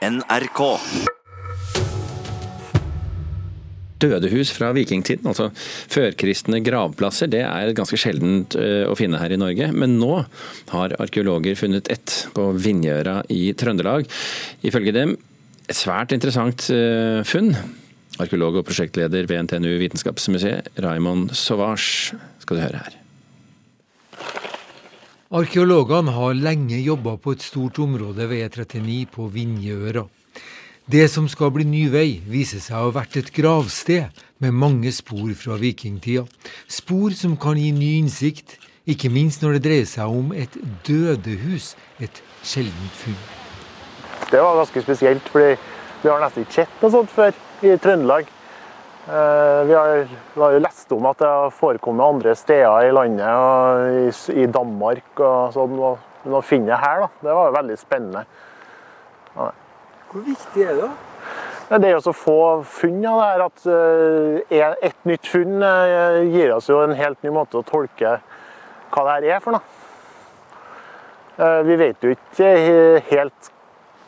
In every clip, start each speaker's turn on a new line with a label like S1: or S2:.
S1: NRK.
S2: Dødehus fra vikingtiden, altså førkristne gravplasser, det er ganske sjeldent eh, å finne her i Norge. Men nå har arkeologer funnet ett på Vinjeøra i Trøndelag. Ifølge dem et svært interessant eh, funn. Arkeolog og prosjektleder ved NTNU Vitenskapsmuseet, Raymond Sauvage, skal du høre her.
S3: Arkeologene har lenge jobba på et stort område ved E39 på Vinjeøra. Det som skal bli ny vei, viser seg å ha vært et gravsted med mange spor fra vikingtida. Spor som kan gi ny innsikt, ikke minst når det dreier seg om et dødehus, et sjeldent funn.
S4: Det var ganske spesielt, fordi vi har nesten ikke sett noe sånt før i Trøndelag. Eh, vi har, har jo lest om at det har forekommet andre steder i landet, i, Danmark og sånn. Men å finne det her, da, det var veldig spennende. Ja.
S3: Hvor viktig er det?
S4: da? Det er jo så få funn av det her at ett et nytt funn uh, gir oss jo en helt ny måte å tolke hva det her er for noe. Vi vet jo ikke helt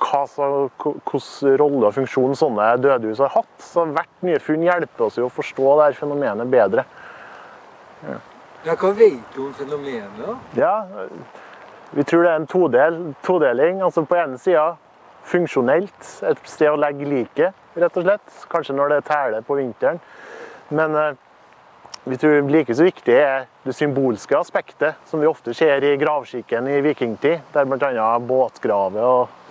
S4: hvilken rolle og funksjon sånne dødehus har hatt. Så hvert nye funn hjelper oss jo å forstå det her fenomenet bedre.
S3: Ja. ja hva vet du om fenomenet?
S4: Ja, Vi tror det er en todel, todeling. Altså På ene sida funksjonelt, et sted å legge liket, rett og slett. Kanskje når det tæler på vinteren. Men eh, vi tror like så viktig er det symbolske aspektet, som vi ofte ser i gravskikken i vikingtid, der bl.a. båtgraver og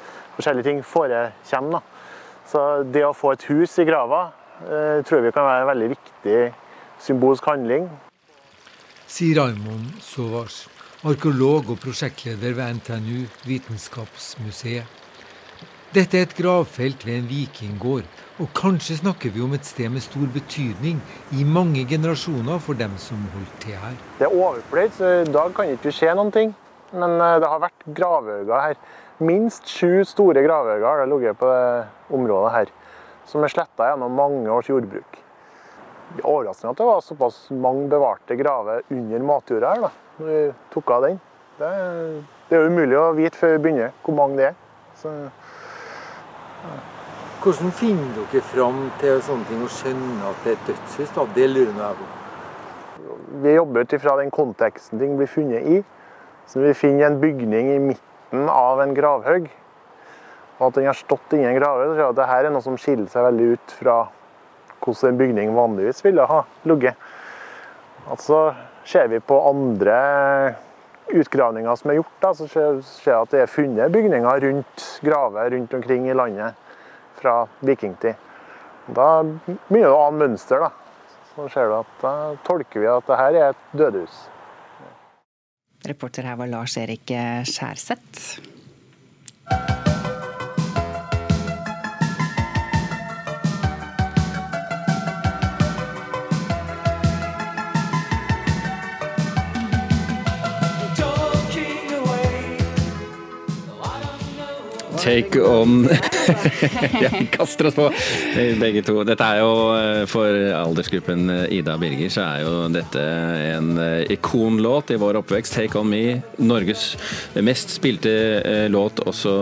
S4: forskjellige ting forekommer. Så det å få et hus i grava eh, tror vi kan være en veldig viktig symbolsk handling.
S3: Sier Raymond Sovars, arkeolog og prosjektleder ved NTNU Vitenskapsmuseet. Dette er et gravfelt ved en vikinggård, og kanskje snakker vi om et sted med stor betydning i mange generasjoner for dem som holdt til her.
S4: Det er overpløyd, så i dag kan ikke se noen ting. Men eh, det har vært gravhauger her. Minst sju store gravhauger har det ligget på det området her. Som er sletta gjennom mange års jordbruk. Det er overraskende at det var såpass mange bevarte graver under matjorda her, da, når vi tok av den. Det, det er umulig å vite før vi begynner hvor mange det er. Så
S3: hvordan finner dere fram til sånne ting og skjønner at det er et dødshus? da? Det lurer jeg på.
S4: Vi jobber ut ifra den konteksten ting blir funnet i. Så vi finner en bygning i midten av en gravhaug, og at den har stått inni en gravhaug, så ser jeg at dette er noe som skiller seg veldig ut fra hvordan en bygning vanligvis ville ha ligget. Altså, ser vi på andre utgravninger som er gjort, da, så ser vi at det er funnet bygninger rundt graver rundt omkring i landet fra vikingtid. Da begynner du å ane mønster. da. Så ser du at Da tolker vi at det her er et dødehus.
S5: Reporter her var Lars Erik Skjærseth.
S2: Take on Ja, vi kaster oss på begge to. Dette er jo eh, for aldersgruppen eh, Ida Birger, så er jo dette en eh, ikonlåt i vår oppvekst. Take on me. Norges mest spilte låt også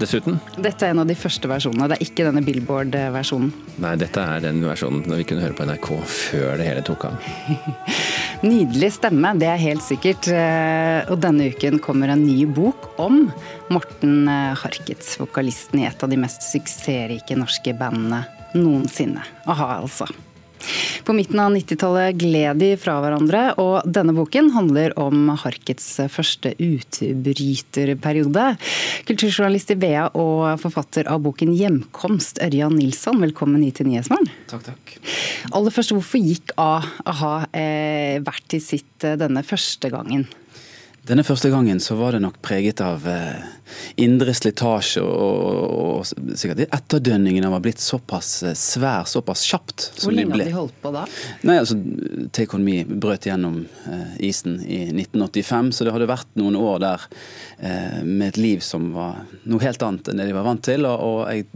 S2: dessuten.
S5: Dette er en av de første versjonene. Det er ikke denne Billboard-versjonen.
S2: Nei, dette er den versjonen når vi kunne høre på NRK før det hele tok av.
S5: Nydelig stemme, det er helt sikkert. Og denne uken kommer en ny bok om Morten Harkets, vokalisten i et av de mest suksessrike norske bandene noensinne. A-ha, altså. På midten av 90-tallet gled de fra hverandre, og denne boken handler om Harkets første utbryterperiode. Kulturjournalist i BA og forfatter av boken 'Hjemkomst', Ørjan Nilsson, velkommen hit til Nyhetsmorgen.
S6: Takk, takk.
S5: Aller først, hvorfor gikk A-ha eh, hvert til sitt eh, denne første gangen?
S6: Denne første gangen så var det nok preget av eh, indre slitasje og, og, og sikkert etterdønningene var blitt såpass eh, svær såpass kjapt.
S5: Hvor lenge hadde de holdt på da?
S6: Nei, altså, Take On Me brøt gjennom eh, isen i 1985, så det hadde vært noen år der eh, med et liv som var noe helt annet enn det de var vant til. Og, og jeg,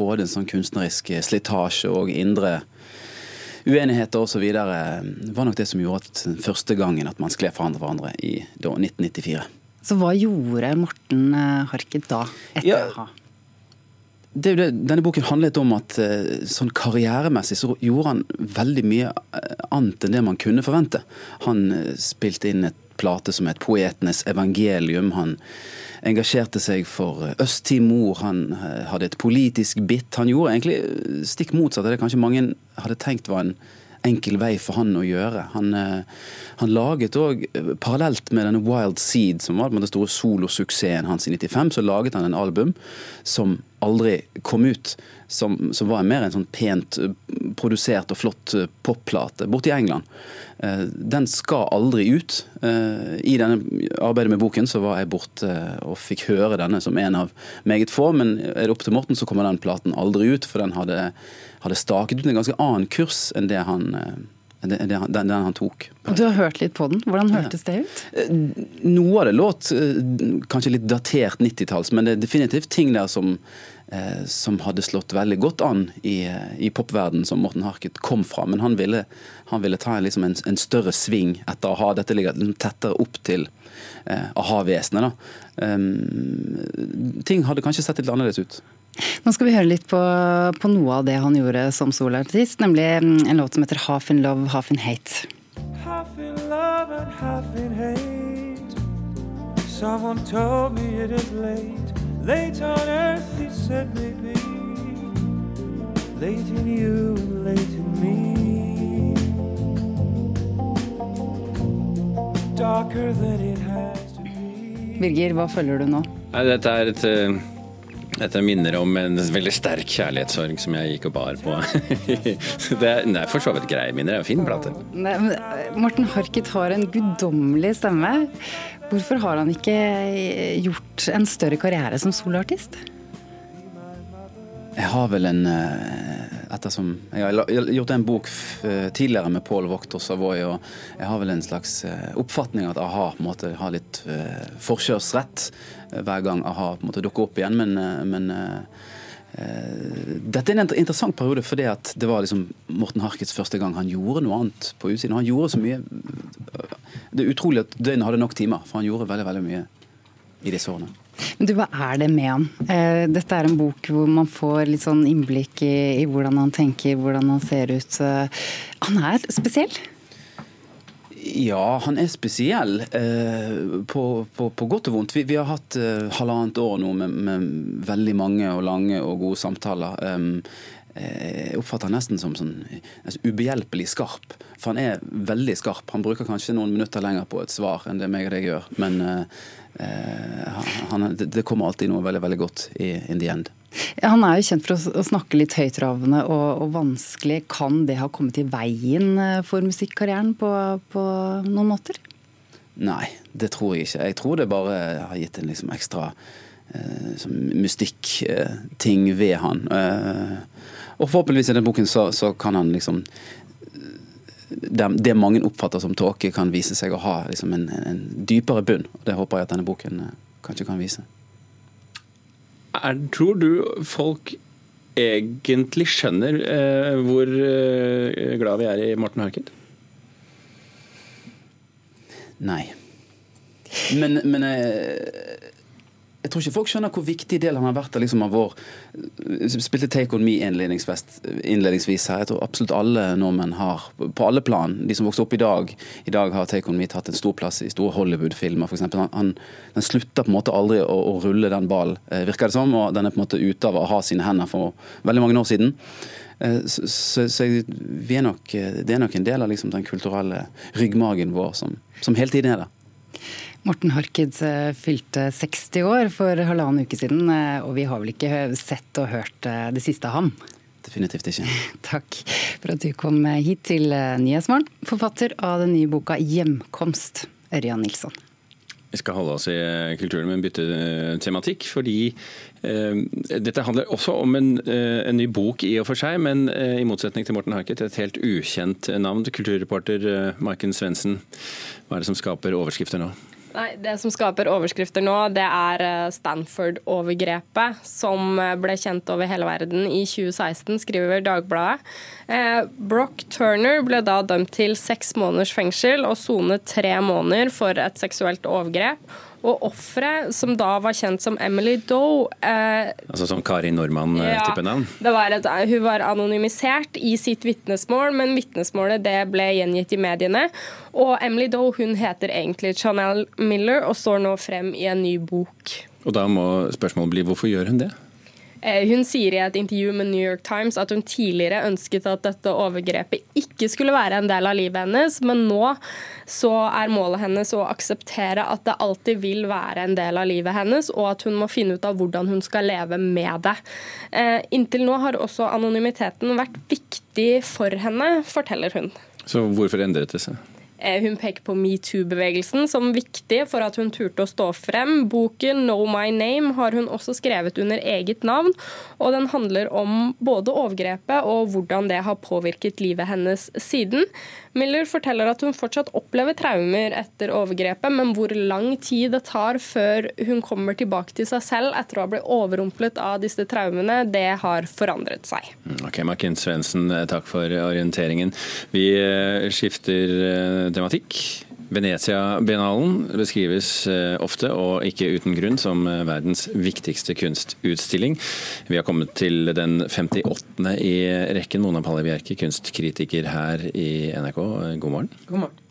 S6: både en sånn kunstnerisk slitasje og indre uenigheter osv. var nok det som gjorde at første gangen at man skled fra hverandre i 1994.
S5: Så hva gjorde Morten eh, Harket da, etter
S6: ja,
S5: a-ha?
S6: det, det, denne boken handlet om at sånn karrieremessig så gjorde han veldig mye annet enn det man kunne forvente. Han spilte inn et plate som het 'Poetenes evangelium'. Han engasjerte seg for Øst-Timor, han hadde et politisk bit. Han gjorde egentlig stikk motsatt av det kanskje mange hadde tenkt var en enkel vei for han å gjøre. Han, eh, han laget òg, eh, parallelt med denne Wild Seed, som var den store solosuksessen hans i 95, så laget han en album som aldri kom ut. Som, som var mer en sånn pent eh, produsert og flott popplate borte i England. Den skal aldri ut. I denne arbeidet med boken så var jeg borte og fikk høre denne som en av meget få, men er det opp til Morten, så kommer den platen aldri ut, for den hadde hadde staket ut en ganske annen kurs enn det han eh, den, den, han tok.
S5: Og Du har hørt litt på den. Hvordan hørtes det ut?
S6: Eh, noe av det låt eh, kanskje litt datert 90-talls, men det er definitivt ting der som, som hadde slått veldig godt an i, i popverdenen som Morten Harket kom fra. Men han ville, han ville ta liksom en, en, større sving etter å ha dette ligger tettere opp til eh, a-ha-vesenet. Um, ting hadde kanskje sett litt annerledes ut.
S5: Nå skal vi høre litt på, på noe av det han gjorde som soloartist, nemlig mm, en låt som heter 'Half in Love, Half in Hate'. Half in love and half in hate. Someone told me it is late. Late on earth, he said maybe. Late in you and late in me. Darker than it has to be. Birger, hva følger du nå?
S2: Nei, dette er et uh dette minner om en veldig sterk kjærlighetssorg som jeg gikk og bar på. det, er, for så vidt greie minner. Det er en fin plate.
S5: Morten Harket har en guddommelig stemme. Hvorfor har han ikke gjort en større karriere som soloartist?
S6: Jeg har vel en eh, Ettersom jeg har gjort en bok tidligere med Pål Vokter Savoy, og jeg har vel en slags eh, oppfatning at a-ha på en måte har litt eh, forkjørsrett hver gang a-ha på en måte dukker opp igjen. Men, men dette er en interessant periode fordi at det var liksom Morten Harkets første gang han gjorde noe annet på utsiden. Han gjorde så mye Det er utrolig at døgnet hadde nok timer, for han gjorde veldig, veldig mye i disse årene.
S5: Men du, Hva er det med han? Eh, dette er en bok hvor man får litt sånn innblikk i, i hvordan han tenker, hvordan han ser ut. Han er spesiell?
S6: Ja, han er spesiell. Eh, på, på, på, godt og vondt. Vi, vi har hatt eh, halvannet år nå med, med, veldig mange og lange og gode samtaler. Jeg oppfatter han nesten som sånn, nesten ubehjelpelig skarp. For han er veldig skarp. Han bruker kanskje noen minutter lenger på et svar enn det meg og deg gjør. Men Eh, han, det kommer alltid noe veldig veldig godt i in the end.
S5: Ja, han er jo kjent for å, snakke litt høytravende og, og, vanskelig. Kan det ha kommet i veien eh, for musikkarrieren på, på, noen måter?
S6: Nei, det tror jeg ikke. Jeg tror det bare har gitt en liksom ekstra eh, mystikkting eh, ved han. Eh, og forhåpentligvis i den boken så, så kan han liksom det, det, mange oppfatter som tåke, kan vise seg å ha liksom en, en, dypere bunn. Det håper jeg at denne boken eh, kanskje kan vise.
S2: Er, tror du folk egentlig skjønner eh, hvor eh, glad vi er i Morten Harket?
S6: Nei. Men, men eh, jeg tror ikke folk skjønner hvor viktig del han har vært liksom, av vår Spilte Take On Me innledningsvis her. Jeg tror absolutt alle nordmenn har, på alle plan, de som vokste opp i dag I dag har Take On Me tatt en stor plass i store Hollywood-filmer, f.eks. Han, han, den slutter på en måte aldri å, å rulle den ballen, eh, virker det som. Og den er på en måte ute av å ha sine hender for veldig mange år siden. Så, så, så, vi er nok, det er nok en del av liksom, den kulturelle ryggmagen vår som, som hele tiden er der.
S5: Morten Harked eh, fylte 60 år for halvannen uke siden, eh, og vi har vel ikke sett og hørt eh, det siste av ham?
S6: Definitivt ikke.
S5: Takk for at du kom hit til Nyhetsmorgen, forfatter av den nye boka 'Hjemkomst', Ørjan Nilsson.
S2: Vi skal holde oss i kulturen, men bytte tematikk. Fordi eh, dette handler også om en, en, ny bok i og for seg, men eh, i motsetning til Morten Harket, et helt ukjent navn. Kulturreporter eh, Maiken Svendsen, hva er det som skaper overskrifter nå?
S1: Nei, Det som skaper overskrifter nå, det er eh, Stanford-overgrepet, som eh, ble kjent over hele verden i 2016, skriver Dagbladet. Eh, Brock Turner ble da dømt til seks måneders fengsel og sonet tre måneder for et seksuelt overgrep. Og offeret, som da var kjent som Emily Doe eh,
S2: Altså som Kari Normann-type
S1: ja,
S2: navn?
S1: var et, hun var anonymisert i sitt vitnesmål, men vitnesmålet det ble gjengitt i mediene. Og Emily Doe hun heter egentlig Chanel Miller og står nå frem i en ny bok.
S2: Og da må spørsmålet bli hvorfor gjør hun det?
S1: Eh, hun sier i et intervju med New York Times at hun tidligere ønsket at dette overgrepet ikke skulle være en del av livet hennes, men nå så er målet hennes å akseptere at det alltid vil være en del av livet hennes, og at hun må finne ut av hvordan hun skal leve med det. Eh, inntil nå har også anonymiteten vært viktig for henne, forteller hun.
S2: Så hvorfor endret det seg?
S1: Eh, hun peker på metoo-bevegelsen som viktig for at hun turte å stå frem. Boken 'Know My Name' har hun også skrevet under eget navn, og den handler om både overgrepet og hvordan det har påvirket livet hennes siden. Miller forteller at hun fortsatt opplever traumer etter overgrepet, men hvor lang tid det tar før hun kommer tilbake til seg selv etter å ha blitt overrumplet av disse traumene, det har forandret seg.
S2: Mm, ok, Markin Svendsen, takk for orienteringen. Vi eh, skifter eh, tematikk. Venezia-biennalen beskrives eh, ofte, og ikke uten grunn, som eh, verdens viktigste kunstutstilling. Vi har kommet til den 58. i rekken. Mona Palle Bjerke, kunstkritiker her i NRK, god morgen.
S7: God morgen.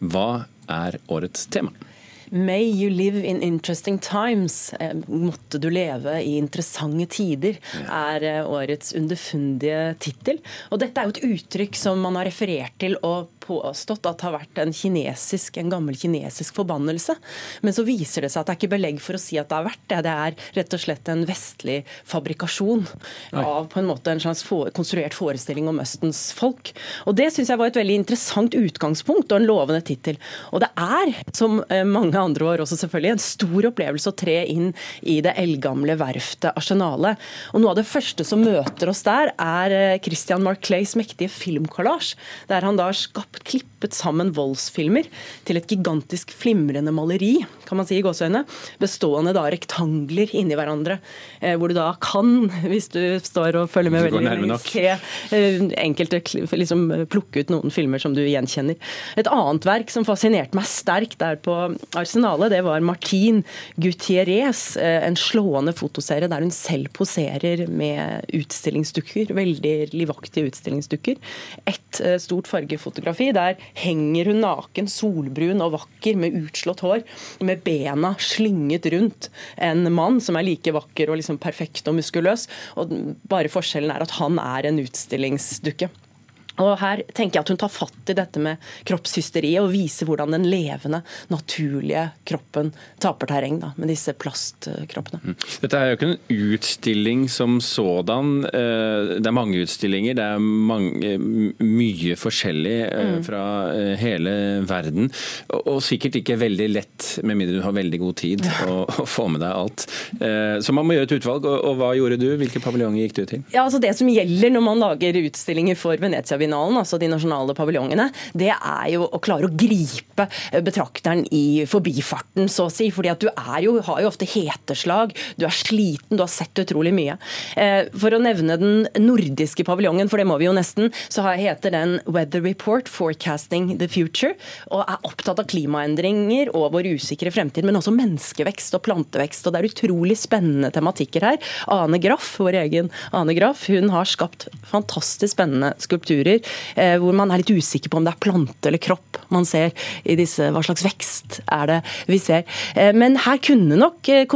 S2: Hva er årets tema?
S7: May you live in interesting times. Eh, måtte du leve i interessante tider, er årets underfundige tittel. Og dette er jo et uttrykk som man har referert til og påstått at har vært en, kinesisk, en gammel kinesisk forbannelse. Men så viser det seg at det er ikke belegg for å si at det har vært det. Det er rett og slett en vestlig fabrikasjon av på en måte en slags for, konstruert forestilling om Østens folk. Og Det syns jeg var et veldig interessant utgangspunkt og en lovende tittel. Og det er, som eh, mange andre år også selvfølgelig, en stor opplevelse å tre inn i det eldgamle verftet Arsenalet. Og Noe av det første som møter oss der, er eh, Christian Marclays mektige filmkollasj, der han da har klippet sammen voldsfilmer til et gigantisk flimrende maleri, kan man si i gåseøyne, bestående da rektangler inni hverandre, eh, hvor du da kan, hvis du står og følger med veldig se eh, enkelte liksom plukke ut noen filmer som du gjenkjenner. Et annet verk som fascinerte meg sterkt der på Arsenalet, det var Martin Gutierrez, eh, en slående fotoserie der hun selv poserer med utstillingsdukker, veldig livaktige utstillingsdukker. Et stort fargefotografi der henger hun naken, solbrun og vakker med utslått hår, med bena slynget rundt en mann som er like vakker og liksom perfekt og muskuløs. og Bare forskjellen er at han er en utstillingsdukke. Og Her tenker jeg at hun tar fatt i dette med kroppshysteriet og viser hvordan den levende, naturlige kroppen taper terreng da, med disse plastkroppene. Mm.
S2: Dette er jo ikke en utstilling som sådan. Eh, det er mange utstillinger, det er mange, mye forskjellig eh, mm. fra eh, hele verden. Og sikkert ikke veldig lett, med mindre du har veldig god tid, å, å få med deg alt. Så man må gjøre et utvalg. Og hva gjorde du? Hvilke paviljonger gikk du til?
S7: Ja, altså Det som gjelder når man lager utstillinger for Venezia finalen, altså de nasjonale paviljongene, det er jo å klare å gripe betrakteren i forbifarten, så å si. fordi at du jo, har jo ofte heteslag, du er sliten, du har sett utrolig mye. Eh, for å nevne den nordiske paviljongen, for det må vi jo nesten, så heter den Weather Report Forecasting the Future, og er opptatt av klimaendringer og vår usikre fremtid, men også menneskevekst og plantevekst. og Det er utrolig spennende tematikker her. Ane Graff, vår egen Ane Graff, hun har skapt fantastisk spennende skulpturer Eh, hvor man er litt usikker på om det er plante eller kropp man ser i disse, hva slags vekst er det vi ser. Eh, men her kunne nok eh,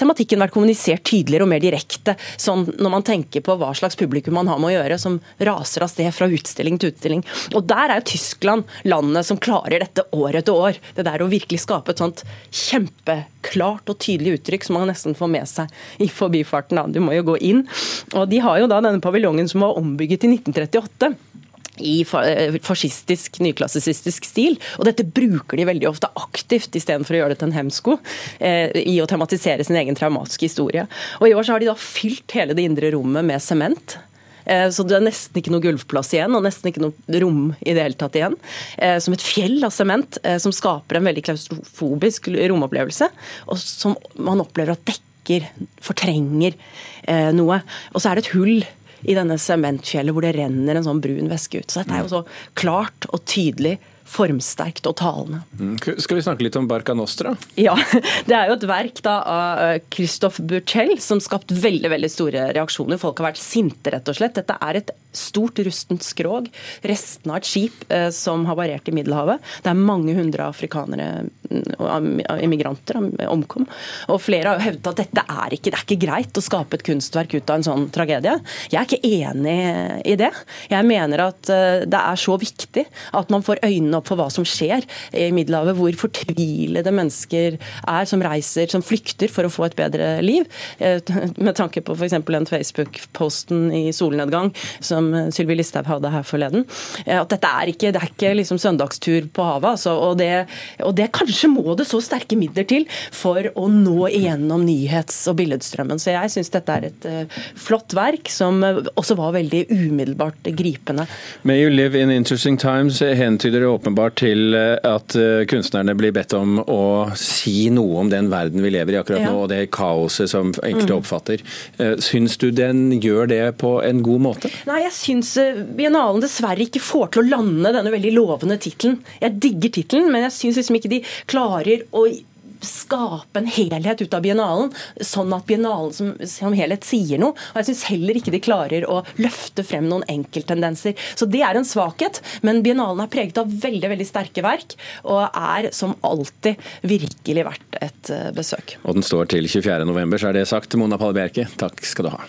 S7: tematikken vært kommunisert tydeligere og mer direkte, sånn når man tenker på hva slags publikum man har med å gjøre, som raser av sted fra utstilling til utstilling. Og der er jo Tyskland landet som klarer dette år etter år. Det der å virkelig skape et sånt kjempeklart og tydelig uttrykk som man nesten får med seg i forbifarten. Du må jo gå inn. Og de har jo da denne paviljongen som var ombygget i 1938 i eh, fascistisk, nyklassisistisk stil. Og dette bruker de veldig ofte aktivt, istedenfor å gjøre det til en hemsko. Eh, I å tematisere sin egen traumatiske historie. Og i år så har de da fylt hele det indre rommet med sement. Eh, så det er nesten ikke noe gulvplass igjen, og nesten ikke noe rom i det hele tatt igjen. Eh, som et fjell av sement som skaper en veldig klaustrofobisk romopplevelse, og som man opplever at dekker, fortrenger noe. Og så er det et hull i denne sementfjellet hvor det renner en sånn brun væske ut. Så dette er jo så klart og tydelig formsterkt og talende.
S2: Mm. Skal vi snakke litt om Barca Nostra?
S7: Ja, Det er jo et verk da av eh, Christophe Burchell som skapt veldig veldig store reaksjoner. Folk har vært sinte, rett og slett. Dette er et stort, rustent skrog. Restene av et skip eh, som havarerte i Middelhavet. Det er mange hundre afrikanere mm, og immigranter omkom. Og flere har jo hevdet at dette er ikke, det er ikke greit å skape et kunstverk ut av en sånn tragedie. Jeg er ikke enig i det. Jeg mener at eh, det er så viktig at man får øynene opp for hva som skjer i Middelhavet, hvor fortvilede mennesker er som reiser, som flykter for å få et bedre liv. Eh, med tanke på f.eks. den Facebook-posten i solnedgang som Sylvi Listhaug hadde her forleden. Eh, at dette er ikke, det er ikke liksom søndagstur på havet. Altså, og, det, og det kanskje må det så sterke midler til for å nå igjennom nyhets- og billedstrømmen. Så jeg syns dette er et uh, flott verk, som også var veldig umiddelbart gripende.
S2: May you live in interesting times hentyder åpenbart til at kunstnerne blir bedt om å si noe om den verden vi lever i akkurat nå, og det kaoset som enkelte mm. oppfatter. Eh, syns du den gjør det på en god måte?
S7: Nei, jeg syns eh, biennalen dessverre ikke får til å lande denne veldig lovende tittelen. Jeg digger tittelen, men jeg syns liksom ikke de klarer å skape en helhet ut av biennalen, sånn at biennalen som, som helhet sier noe. Og jeg syns heller ikke de klarer å løfte frem noen enkelttendenser. Så det er en svakhet, men biennalen er preget av veldig veldig sterke verk, og er som alltid virkelig verdt et eh, besøk.
S2: Og den står til 24.11, så er det sagt. Mona Palle Bjerke, takk skal du ha.